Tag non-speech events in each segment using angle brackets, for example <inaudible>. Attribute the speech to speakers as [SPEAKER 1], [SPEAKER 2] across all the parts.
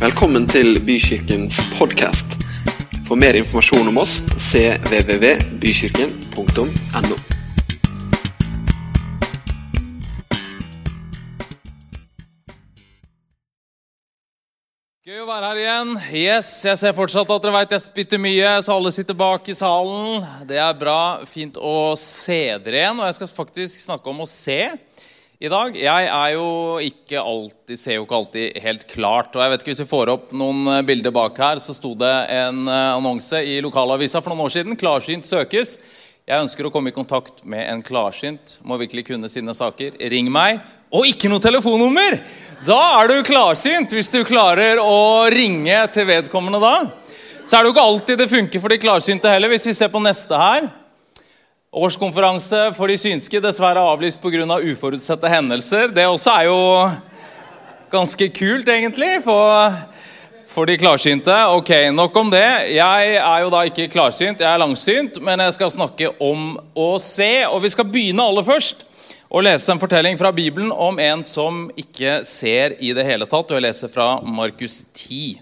[SPEAKER 1] Velkommen til Bykirkens podkast. For mer informasjon om oss cvvvbykirken.no.
[SPEAKER 2] Gøy å være her igjen. Yes, Jeg ser fortsatt at dere vet jeg spytter mye, så alle sitter bak i salen. Det er bra. Fint å se dere igjen. Og jeg skal faktisk snakke om å se i dag. Jeg er jo ikke alltid, ser jo ikke alltid helt klart. Og jeg vet ikke Hvis vi får opp noen eh, bilder bak her, så sto det en eh, annonse i lokalavisa for noen år siden. 'Klarsynt søkes'. Jeg ønsker å komme i kontakt med en klarsynt. Må virkelig kunne sine saker. Ring meg. Og ikke noe telefonnummer! Da er du klarsynt, hvis du klarer å ringe til vedkommende da. Så er det jo ikke alltid det funker for de klarsynte heller. Hvis vi ser på neste her. Årskonferanse for de synske dessverre avlyst pga. Av uforutsette hendelser. Det også er jo ganske kult, egentlig, for, for de klarsynte. Ok, Nok om det. Jeg er jo da ikke klarsynt, jeg er langsynt, men jeg skal snakke om å se. Og vi skal begynne aller først å lese en fortelling fra Bibelen om en som ikke ser i det hele tatt. Og jeg leser fra Markus 10.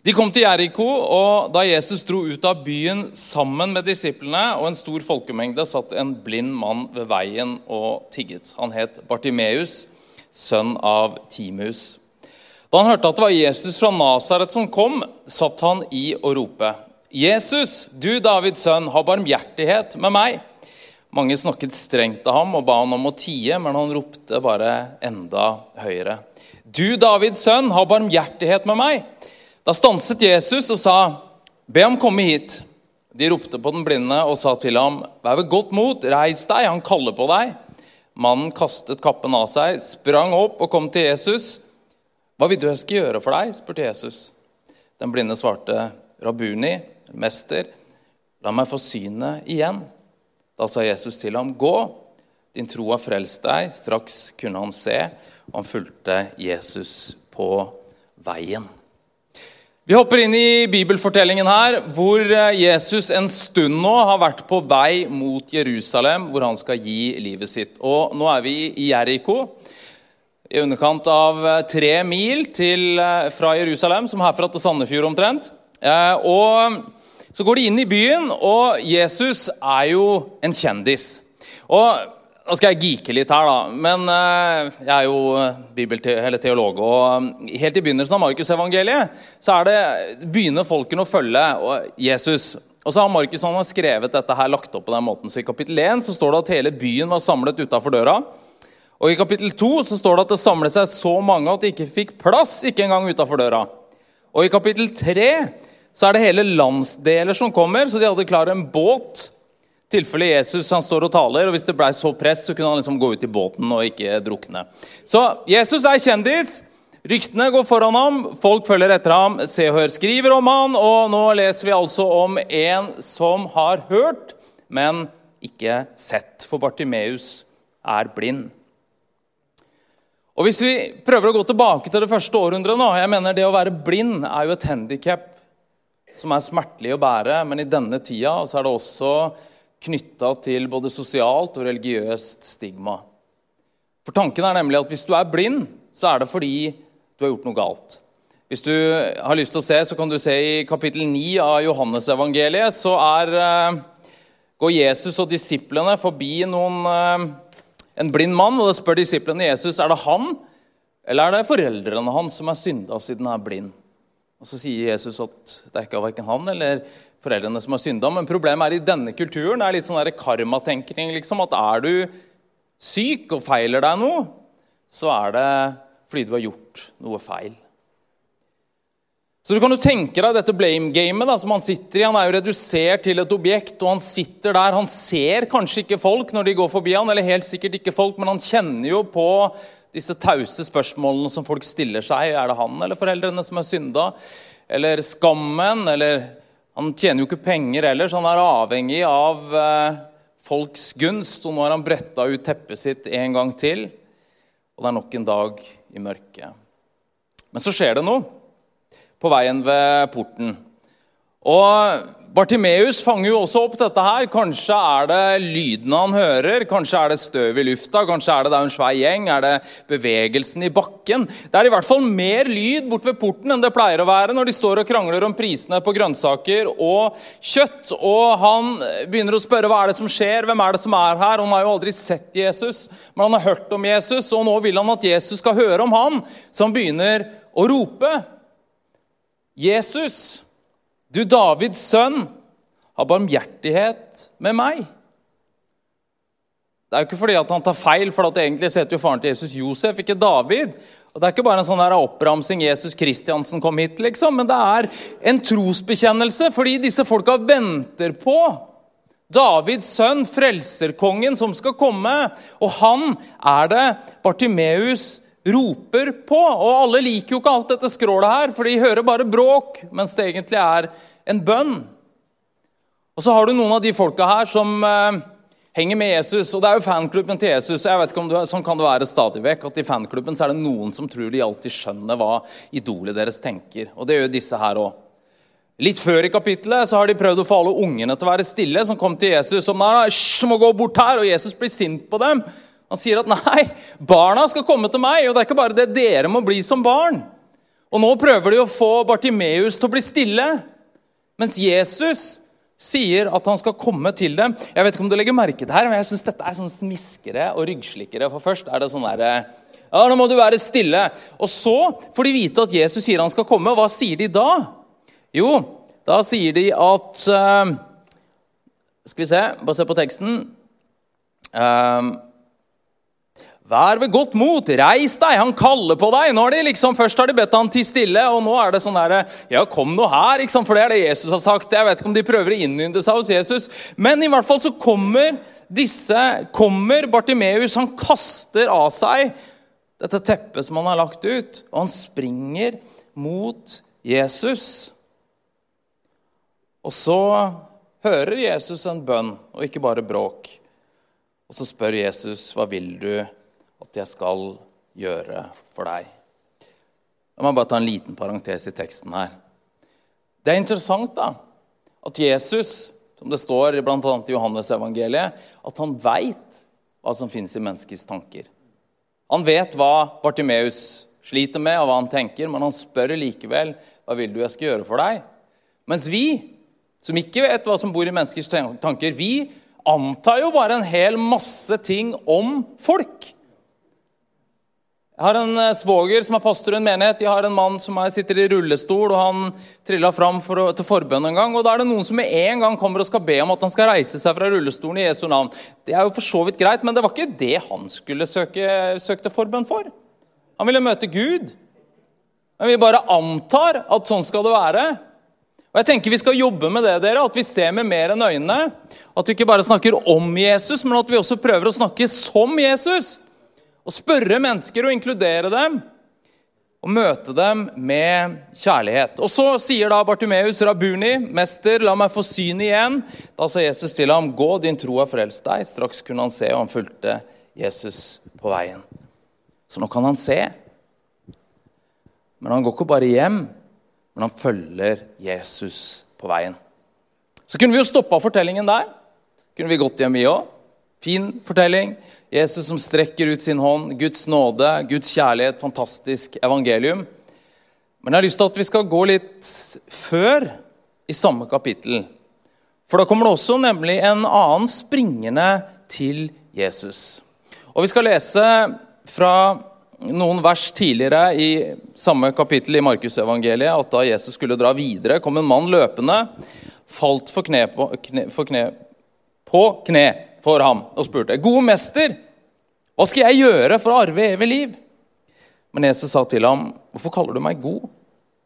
[SPEAKER 2] De kom til Jeriko, og da Jesus dro ut av byen sammen med disiplene og en stor folkemengde, satt en blind mann ved veien og tigget. Han het Bartimeus, sønn av Timus. Da han hørte at det var Jesus fra Nasaret som kom, satt han i å rope. Jesus, du Davids sønn, ha barmhjertighet med meg. Mange snakket strengt til ham og ba han om å tie, men han ropte bare enda høyere. Du, Davids sønn, ha barmhjertighet med meg. Da stanset Jesus og sa, be ham komme hit. De ropte på den blinde og sa til ham, vær ved godt mot, reis deg, han kaller på deg. Mannen kastet kappen av seg, sprang opp og kom til Jesus. Hva vil du jeg skal gjøre for deg? spurte Jesus. Den blinde svarte, Rabuni, mester, la meg få synet igjen. Da sa Jesus til ham, 'Gå, din tro har frelst deg.' Straks kunne han se, og han fulgte Jesus på veien. Vi hopper inn i bibelfortellingen her, hvor Jesus en stund nå har vært på vei mot Jerusalem, hvor han skal gi livet sitt. Og Nå er vi i Jeriko, i underkant av tre mil til, fra Jerusalem, som herfra til Sandefjord omtrent. Og så går de inn i byen, og Jesus er jo en kjendis. Og Nå skal jeg geeke litt her, da, men uh, jeg er jo bibelteolog. og Helt i begynnelsen av Markusevangeliet så er begynner folkene å følge Jesus. Og så har Markus han har skrevet dette her, lagt opp på den måten. Så I kapittel 1 så står det at hele byen var samlet utafor døra. Og I kapittel 2 så står det at det samlet seg så mange at de ikke fikk plass ikke engang utafor døra. Og I kapittel 3 så er det hele landsdeler som kommer, så de hadde klar en båt. Tilfelle Jesus han står og taler, og hvis det ble så press, så kunne han liksom gå ut i båten og ikke drukne. Så Jesus er kjendis. Ryktene går foran ham, folk følger etter ham. Se og Hør skriver om han, og nå leser vi altså om en som har hørt, men ikke sett. For Bartimeus er blind. Og Hvis vi prøver å gå tilbake til det første århundret nå, jeg mener Det å være blind er jo et handikap som er smertelig å bære, men i denne tida så er det også knytta til både sosialt og religiøst stigma. For tanken er nemlig at hvis du er blind, så er det fordi du har gjort noe galt. Hvis du har lyst til å se, så kan du se i kapittel 9 av Johannesevangeliet, så er, uh, går Jesus og disiplene forbi noen, uh, en blind mann, og da spør disiplene Jesus er det han eller er det foreldrene hans som er synda siden han er blind. Og Så sier Jesus at det er ikke verken han eller foreldrene som har synda. Men problemet er i denne kulturen det er litt sånn karmatenkning. Liksom, at er du syk og feiler deg noe, så er det fordi du har gjort noe feil. Så du kan jo tenke deg dette blame-gamet som han sitter i. Han er jo redusert til et objekt, og han sitter der. Han ser kanskje ikke folk når de går forbi han, eller helt sikkert ikke folk, men han kjenner jo på disse tause spørsmålene som folk stiller seg. Er det han eller foreldrene som har synda? Eller skammen? Eller Han tjener jo ikke penger heller, så han er avhengig av eh, folks gunst. Og nå har han bretta ut teppet sitt en gang til, og det er nok en dag i mørket. Men så skjer det noe på veien ved porten. Og Bartimeus fanger jo også opp dette her. Kanskje er det lydene han hører, kanskje er det støv i lufta, kanskje er det, det er en svær gjeng, er det bevegelsen i bakken? Det er i hvert fall mer lyd bort ved porten enn det pleier å være når de står og krangler om prisene på grønnsaker og kjøtt. Og han begynner å spørre hva er det som skjer, hvem er det som er her? Han har jo aldri sett Jesus, men han har hørt om Jesus, og nå vil han at Jesus skal høre om ham. Så han begynner å rope. Jesus! Du Davids sønn, ha barmhjertighet med meg. Det er jo ikke fordi at han tar feil, for egentlig heter jo faren til Jesus Josef, ikke David. Og Det er ikke bare en sånn der oppramsing 'Jesus Kristiansen kom hit', liksom, men det er en trosbekjennelse fordi disse folka venter på Davids sønn, frelserkongen, som skal komme. Og han er det Bartimeus roper på. Og alle liker jo ikke alt dette skrålet her, for de hører bare bråk, mens det egentlig er en bønn. Og så har du noen av de folka her som eh, henger med Jesus. Og det er jo fanklubben til Jesus. jeg vet ikke om du, Sånn kan det være stadig vekk. at I fanklubben så er det noen som tror de alltid skjønner hva idolet deres tenker. Og det gjør disse her òg. Litt før i kapittelet så har de prøvd å få alle ungene til å være stille. som kom til Jesus som må gå bort her, og Jesus blir sint på dem. Han sier at nei, barna skal komme til meg, og det er ikke bare det, dere må bli som barn. Og nå prøver de å få Bartimeus til å bli stille, mens Jesus sier at han skal komme til dem. Jeg vet ikke om du legger merke til her, men jeg synes dette er sånn smiskere og ryggslikkere. For først er det sånn derre Ja, nå må du være stille. Og så får de vite at Jesus sier han skal komme. Hva sier de da? Jo, da sier de at uh, Skal vi se, bare se på teksten. Uh, Vær ved godt mot, reis deg, han kaller på deg. Nå har de liksom, Først har de bedt han til stille, og nå er det sånn der, Ja, kom nå her, liksom, for det er det Jesus har sagt. Jeg vet ikke om de prøver å innynde seg hos Jesus, men i hvert fall så kommer disse, kommer Bartimeus. Han kaster av seg dette teppet som han har lagt ut, og han springer mot Jesus. Og så hører Jesus en bønn, og ikke bare bråk. Og så spør Jesus, 'Hva vil du?' At jeg skal gjøre for deg. La meg bare ta en liten parentes i teksten her. Det er interessant da, at Jesus, som det står bl.a. i Johannes-evangeliet, at han veit hva som fins i menneskets tanker. Han vet hva Bartimeus sliter med, og hva han tenker, men han spør likevel hva vil du jeg skal gjøre for deg. Mens vi, som ikke vet hva som bor i menneskers tanker, vi antar jo bare en hel masse ting om folk. Jeg har en eh, svoger som er pastor i en menighet. Jeg har en mann som sitter i rullestol, og han trilla fram for å, til forbønn en gang. og Da er det noen som med en gang kommer og skal be om at han skal reise seg fra rullestolen i Jesu navn. Det er jo for så vidt greit, men det var ikke det han skulle søke, søkte forbønn for. Han ville møte Gud. Men vi bare antar at sånn skal det være. Og jeg tenker Vi skal jobbe med det, dere, at vi ser med mer enn øynene. At vi ikke bare snakker om Jesus, men at vi også prøver å snakke som Jesus. Å spørre mennesker og inkludere dem og møte dem med kjærlighet. Og Så sier da Bartimeus, Rabuni, 'Mester, la meg få syn igjen.' Da sa Jesus til ham, 'Gå, din tro har frelst deg.' Straks kunne han se, og han fulgte Jesus på veien. Så nå kan han se. Men han går ikke bare hjem, men han følger Jesus på veien. Så kunne vi jo stoppa fortellingen der. Kunne vi gått hjem, vi òg. Fin fortelling. Jesus som strekker ut sin hånd, Guds nåde, Guds kjærlighet, fantastisk evangelium. Men jeg har lyst til at vi skal gå litt før i samme kapittel. For da kommer det også nemlig en annen springende til Jesus. Og Vi skal lese fra noen vers tidligere i samme kapittel i Markusevangeliet at da Jesus skulle dra videre, kom en mann løpende, falt for kne på kne, for kne, på kne for ham og spurte, 'Gode mester, hva skal jeg gjøre for å arve evig liv?' Men Jesus sa til ham, 'Hvorfor kaller du meg god?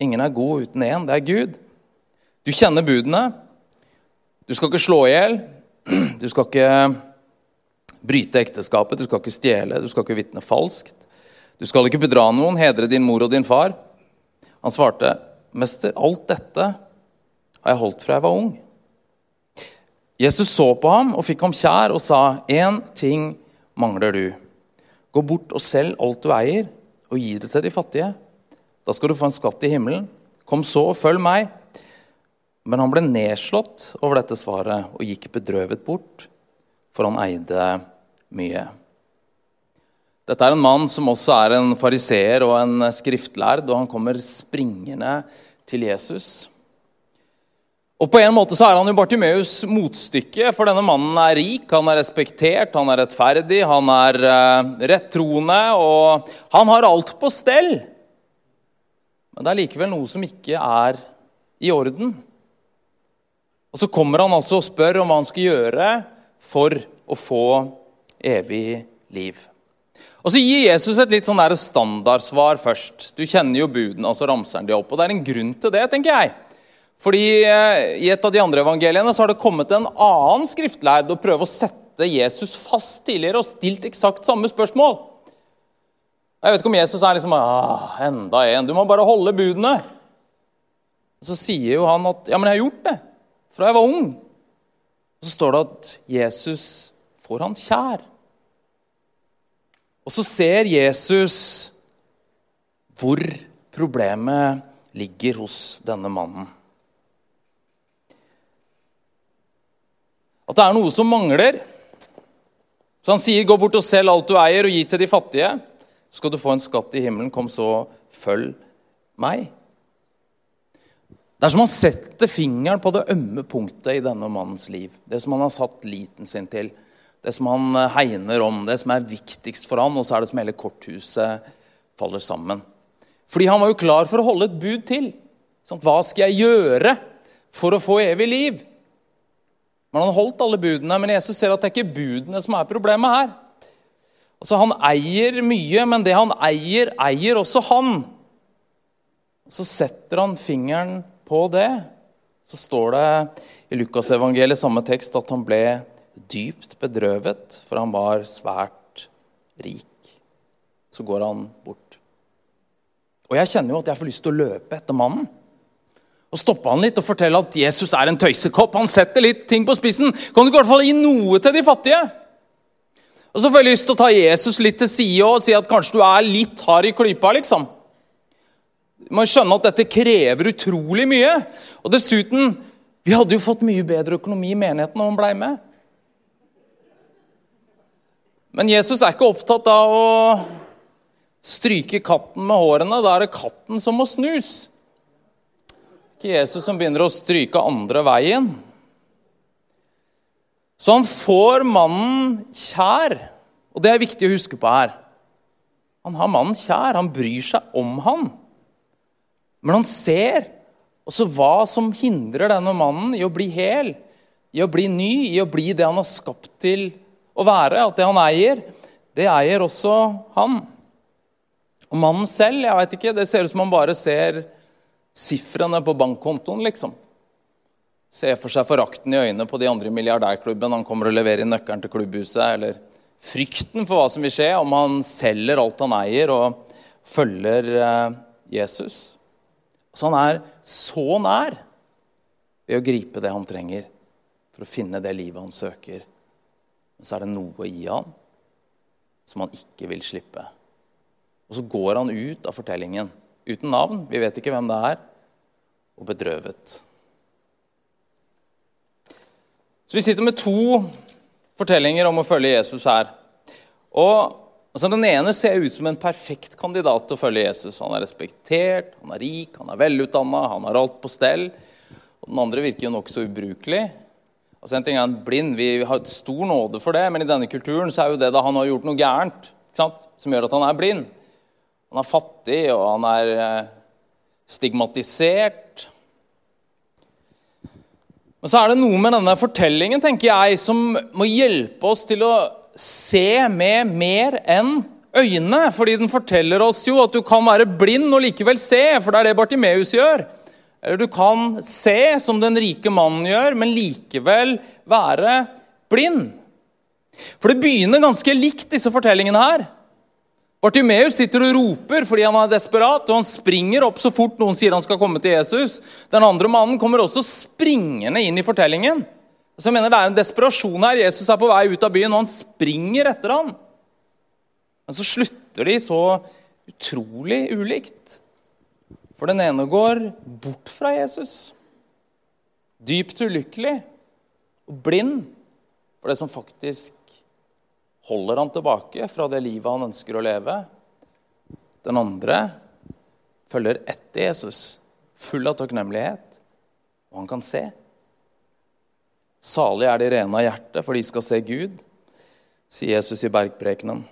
[SPEAKER 2] Ingen er god uten én, det er Gud.' Du kjenner budene. Du skal ikke slå i hjel. Du skal ikke bryte ekteskapet, du skal ikke stjele, du skal ikke vitne falskt. Du skal ikke bedra noen, hedre din mor og din far. Han svarte, 'Mester, alt dette har jeg holdt fra jeg var ung.' Jesus så på ham og fikk ham kjær og sa, 'Én ting mangler du. Gå bort og selg alt du eier, og gi det til de fattige.' Da skal du få en skatt i himmelen. Kom så og følg meg. Men han ble nedslått over dette svaret og gikk bedrøvet bort, for han eide mye. Dette er en mann som også er en fariseer og en skriftlærd, og han kommer springende til Jesus. Og På en måte så er han jo Bartimeus motstykke, for denne mannen er rik, han er respektert, han er rettferdig, han er uh, rettroende, og han har alt på stell. Men det er likevel noe som ikke er i orden. Og Så kommer han altså og spør om hva han skal gjøre for å få evig liv. Og Så gir Jesus et litt sånn standardsvar først. Du kjenner jo budene, altså så ramser de opp. Og Det er en grunn til det, tenker jeg. Fordi eh, I et av de andre evangeliene så har det kommet en annen skriftlærd og prøve å sette Jesus fast tidligere og stilt eksakt samme spørsmål. Jeg vet ikke om Jesus er liksom ah, enda en. Du må bare holde budene. Så sier jo han at ja, men jeg har gjort det fra jeg var ung. Og Så står det at Jesus får han kjær. Og så ser Jesus hvor problemet ligger hos denne mannen. At det er noe som mangler. Så han sier, 'Gå bort og selg alt du eier, og gi til de fattige.' 'Så skal du få en skatt i himmelen. Kom så, følg meg.' Det er som han setter fingeren på det ømme punktet i denne mannens liv. Det som han har satt liten sin til. Det som han eh, hegner om, det som er viktigst for han, og så er det som hele korthuset faller sammen. Fordi han var jo klar for å holde et bud til. Hva skal jeg gjøre for å få evig liv? Men han holdt alle budene. Men Jesus ser at det er ikke budene som er problemet her. Altså, Han eier mye, men det han eier, eier også han. Så setter han fingeren på det. Så står det i Lukasevangeliet samme tekst at han ble dypt bedrøvet, for han var svært rik. Så går han bort. Og jeg kjenner jo at jeg får lyst til å løpe etter mannen og stoppe han litt og fortelle at Jesus er en tøysekopp. Han setter litt ting på spissen. Kan du ikke i hvert fall gi noe til de fattige? Og så får jeg lyst til å ta Jesus litt til side og si at kanskje du er litt hard i klypa. liksom. Du må skjønne at dette krever utrolig mye. Og dessuten, vi hadde jo fått mye bedre økonomi i menigheten om han blei med. Men Jesus er ikke opptatt av å stryke katten med hårene. Da er det katten som må snus ikke Jesus som begynner å stryke andre veien. Så han får mannen kjær, og det er viktig å huske på her. Han har mannen kjær, han bryr seg om han. Men han ser også hva som hindrer denne mannen i å bli hel, i å bli ny, i å bli det han har skapt til å være. At det han eier, det eier også han. Og mannen selv, jeg vet ikke, det ser ut som han bare ser sifrene på bankkontoen, liksom. Se for seg forakten i øynene på de andre i milliardærklubben. Han kommer og leverer inn nøkkelen til klubbhuset. Eller frykten for hva som vil skje om han selger alt han eier og følger eh, Jesus. Så han er så nær ved å gripe det han trenger for å finne det livet han søker. Men så er det noe i han som han ikke vil slippe. Og så går han ut av fortellingen uten navn, vi vet ikke hvem det er, og bedrøvet. Så vi sitter med to fortellinger om å følge Jesus her. Og altså, Den ene ser ut som en perfekt kandidat til å følge Jesus. Han er respektert, han er rik, han er velutdanna, han har alt på stell. Og Den andre virker jo nokså ubrukelig. Altså, en ting er en blind, Vi har et stor nåde for det, men i denne kulturen så er jo det da han har gjort noe gærent som gjør at han er blind. Han er fattig, og han er eh, stigmatisert. Men så er det noe med denne fortellingen tenker jeg, som må hjelpe oss til å se med mer enn øynene. Fordi den forteller oss jo at du kan være blind og likevel se, for det er det Bartimeus gjør. Eller du kan se som den rike mannen gjør, men likevel være blind. For det begynner ganske likt, disse fortellingene her. Bartimeus sitter og roper fordi han er desperat, og han springer opp så fort noen sier han skal komme til Jesus. Den andre mannen kommer også springende inn i fortellingen. Så jeg mener Det er en desperasjon her. Jesus er på vei ut av byen, og han springer etter ham. Men så slutter de så utrolig ulikt. For den ene går bort fra Jesus. dypt ulykkelig og blind for det som faktisk holder han tilbake fra det livet han ønsker å leve. Den andre følger etter Jesus, full av takknemlighet, og han kan se. Salig er de rene av hjerte, for de skal se Gud, sier Jesus i bergprekenen.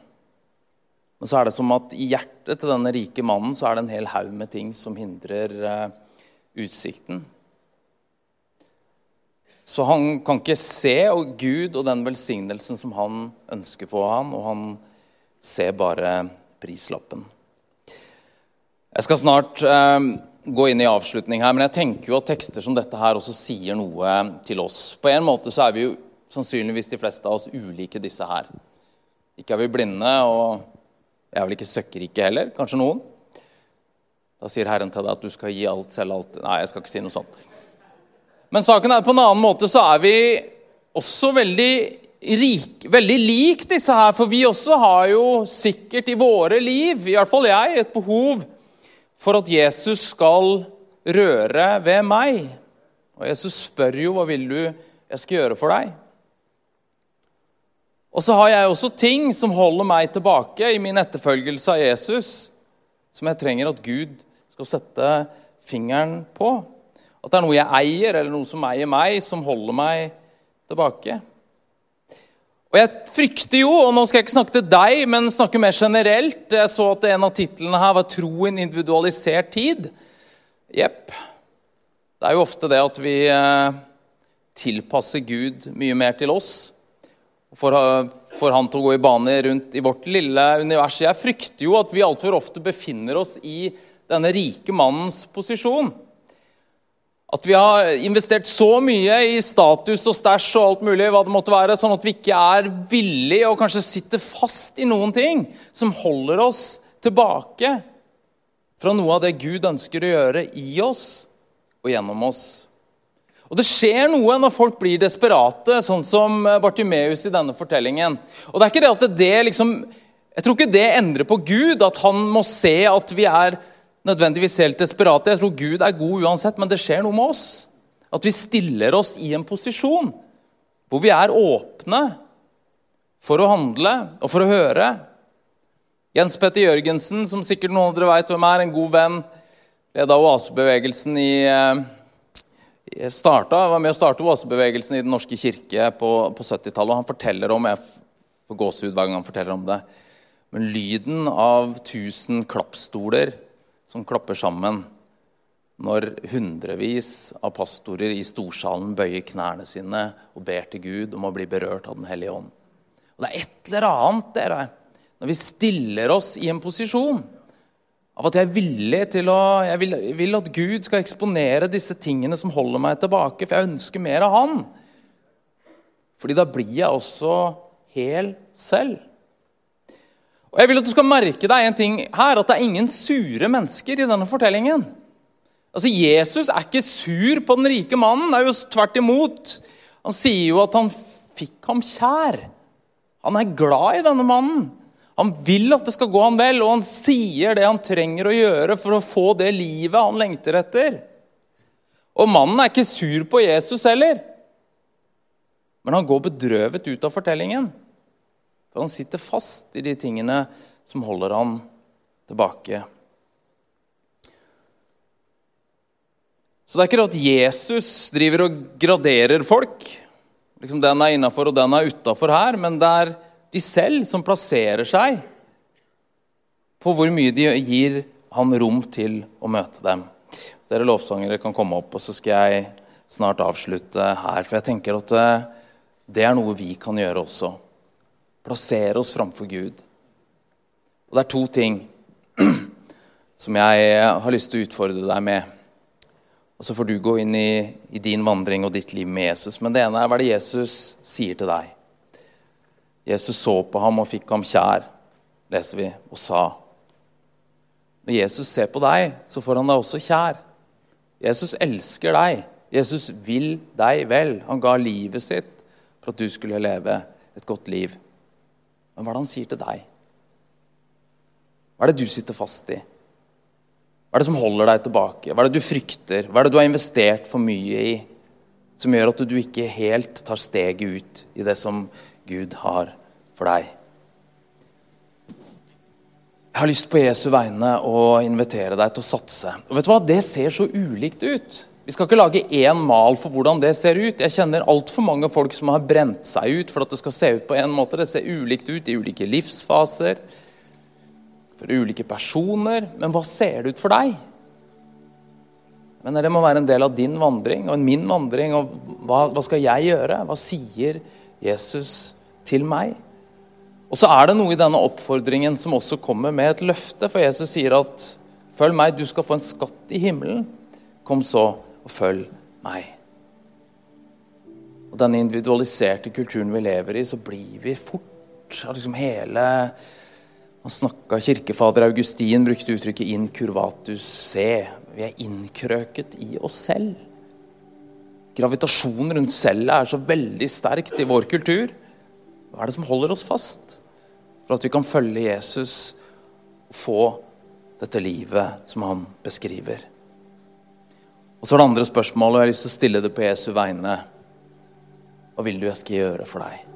[SPEAKER 2] Men så er det som at i hjertet til denne rike mannen så er det en hel haug med ting som hindrer uh, utsikten. Så han kan ikke se og Gud og den velsignelsen som han ønsker for ham, og han ser bare prislappen. Jeg skal snart eh, gå inn i avslutning her, men jeg tenker jo at tekster som dette her også sier noe til oss. På en måte så er vi jo sannsynligvis de fleste av oss ulike disse her. Ikke er vi blinde, og jeg er vel ikke søkkrike heller. Kanskje noen. Da sier Herren til deg at du skal gi alt selv alt Nei, jeg skal ikke si noe sånt. Men saken er på en annen måte så er vi også veldig rik, veldig lik disse her. For vi også har jo sikkert i våre liv, i hvert fall jeg, et behov for at Jesus skal røre ved meg. Og Jesus spør jo hva vil du jeg skal gjøre for deg. Og så har jeg også ting som holder meg tilbake i min etterfølgelse av Jesus, som jeg trenger at Gud skal sette fingeren på. At det er noe jeg eier, eller noe som eier meg, som holder meg tilbake. Og jeg frykter jo, og nå skal jeg ikke snakke til deg, men snakke mer generelt Jeg så at en av titlene her var 'Tro en individualisert tid'. Jepp. Det er jo ofte det at vi eh, tilpasser Gud mye mer til oss for, for, han til å gå i bane rundt i vårt lille univers. Jeg frykter jo at vi altfor ofte befinner oss i denne rike mannens posisjon. At vi har investert så mye i status og stæsj og alt mulig, hva det måtte være, sånn at vi ikke er villige og kanskje sitter fast i noen ting som holder oss tilbake fra noe av det Gud ønsker å gjøre i oss og gjennom oss. Og Det skjer noe når folk blir desperate, sånn som Bartimeus i denne fortellingen. Og det er ikke det at det liksom, Jeg tror ikke det endrer på Gud, at han må se at vi er nødvendigvis helt desperate. Jeg tror Gud er god uansett, men det skjer noe med oss. At vi stiller oss i en posisjon hvor vi er åpne for å handle og for å høre. Jens Petter Jørgensen, som sikkert noen av dere vet hvem er, en god venn, leda oasebevegelsen i eh, starta, var med å starte oasebevegelsen i Den norske kirke på, på 70-tallet. Han forteller om jeg får gåsehud hver gang han forteller om det, men lyden av tusen klappstoler som klapper sammen når hundrevis av pastorer i storsalen bøyer knærne sine og ber til Gud om å bli berørt av Den hellige ånd. Og Det er et eller annet dere, når vi stiller oss i en posisjon av at jeg er villig til å Jeg vil, vil, at Gud skal eksponere disse tingene som holder meg tilbake, for jeg ønsker mer av Han. Fordi da blir jeg også hel selv. Og Jeg vil at du skal merke deg en ting her, at det er ingen sure mennesker i denne fortellingen. Altså, Jesus er ikke sur på den rike mannen. Det er jo tvert imot. Han sier jo at han fikk ham kjær. Han er glad i denne mannen. Han vil at det skal gå han vel, og han sier det han trenger å gjøre for å få det livet han lengter etter. Og mannen er ikke sur på Jesus heller. Men han går bedrøvet ut av fortellingen. For han sitter fast i de tingene som holder han tilbake. Så det er ikke det at Jesus driver og graderer folk. Liksom Den er innafor, og den er utafor her. Men det er de selv som plasserer seg på hvor mye de gir han rom til å møte dem. Dere lovsangere kan komme opp, og så skal jeg snart avslutte her. For jeg tenker at eh, det er noe vi kan gjøre også. Plassere oss framfor Gud. Og det er to ting <clears throat> som jeg har lyst til å utfordre deg med. Og så får du gå inn i, i din vandring og ditt liv med Jesus. Men det ene er hva det Jesus sier til deg. Jesus så på ham og fikk ham kjær, leser vi, og sa Når Jesus ser på deg, så får han deg også kjær. Jesus elsker deg. Jesus vil deg vel. Han ga livet sitt for at du skulle leve et godt liv. Men hva er det han sier til deg? Hva er det du sitter fast i? Hva er det som holder deg tilbake? Hva er det du frykter? Hva er det du har investert for mye i? som gjør at du ikke helt tar steget ut i det som Gud har for deg. Jeg har lyst på Jesu vegne å invitere deg til å satse. Og vet du hva? Det ser så ulikt ut. Vi skal ikke lage én mal for hvordan det ser ut. Jeg kjenner altfor mange folk som har brent seg ut for at det skal se ut på en måte. Det ser ulikt ut i ulike livsfaser, for ulike personer. Men hva ser det ut for deg? Men det må være en del av din vandring og min vandring. og hva, hva skal jeg gjøre? Hva sier Jesus til meg? Og så er det noe i denne oppfordringen som også kommer med et løfte. For Jesus sier at 'følg meg, du skal få en skatt i himmelen'. Kom så og følg meg. Og denne individualiserte kulturen vi lever i, så blir vi fort liksom hele Man snakka Kirkefader Augustin brukte uttrykket 'in curvatus se'. Vi er innkrøket i oss selv. Gravitasjonen rundt cellet er så veldig sterkt i vår kultur. Hva er det som holder oss fast? For at vi kan følge Jesus og få dette livet som han beskriver. Og så er det andre spørsmålet, og jeg har lyst til å stille det på Jesu vegne. Hva vil du jeg skal gjøre for deg?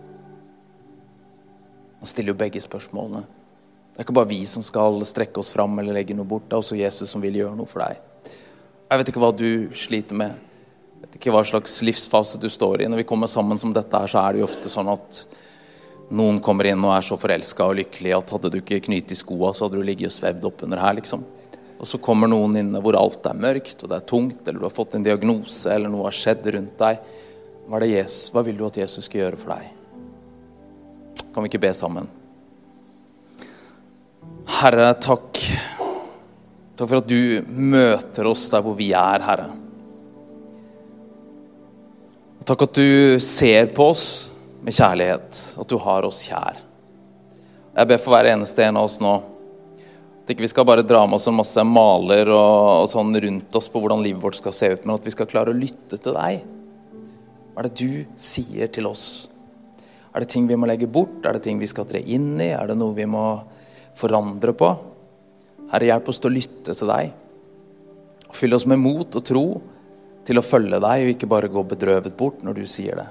[SPEAKER 2] Han stiller jo begge spørsmålene. Det er ikke bare vi som skal strekke oss fram eller legge noe bort. Det er også Jesus som vil gjøre noe for deg. Jeg vet ikke hva du sliter med. Jeg vet ikke hva slags livsfase du står i. Når vi kommer sammen som dette her, så er det jo ofte sånn at noen kommer inn og er så forelska og lykkelig at hadde du ikke knyttet skoa, så hadde du ligget og svevd oppunder her, liksom. Og så kommer noen inne hvor alt er mørkt og det er tungt, eller du har fått en diagnose, eller noe har skjedd rundt deg. Hva, Jesus, hva vil du at Jesus skal gjøre for deg? Kan vi ikke be sammen? Herre, takk. Takk for at du møter oss der hvor vi er, Herre. Takk at du ser på oss med kjærlighet, at du har oss kjær. Jeg ber for hver eneste en av oss nå at ikke vi skal bare dra med oss en masse maler og, og, sånn rundt oss på hvordan livet vårt skal se ut, men at vi skal klare å lytte til deg. Hva er det du sier til oss? Er det ting vi må legge bort? Er det ting vi skal tre inn i? Er det noe vi må forandre på? Herre, hjelp oss til å lytte til deg. Og fyll oss med mot og tro til å følge deg, og ikke bare gå bedrøvet bort når du sier det.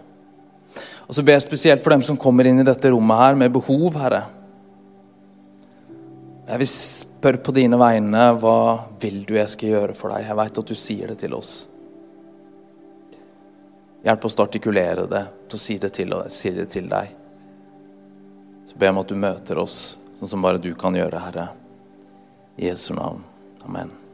[SPEAKER 2] Og så ber jeg spesielt for dem som kommer inn i dette rommet her med behov, Herre. Jeg vil spørre på dine vegne hva vil du jeg skal gjøre for deg? Jeg veit at du sier det til oss. Hjelp oss å artikulere det, til å si det til, si det til deg. Så ber jeg om at du møter oss sånn som bare du kan gjøre, Herre. I Jesu navn. Amen.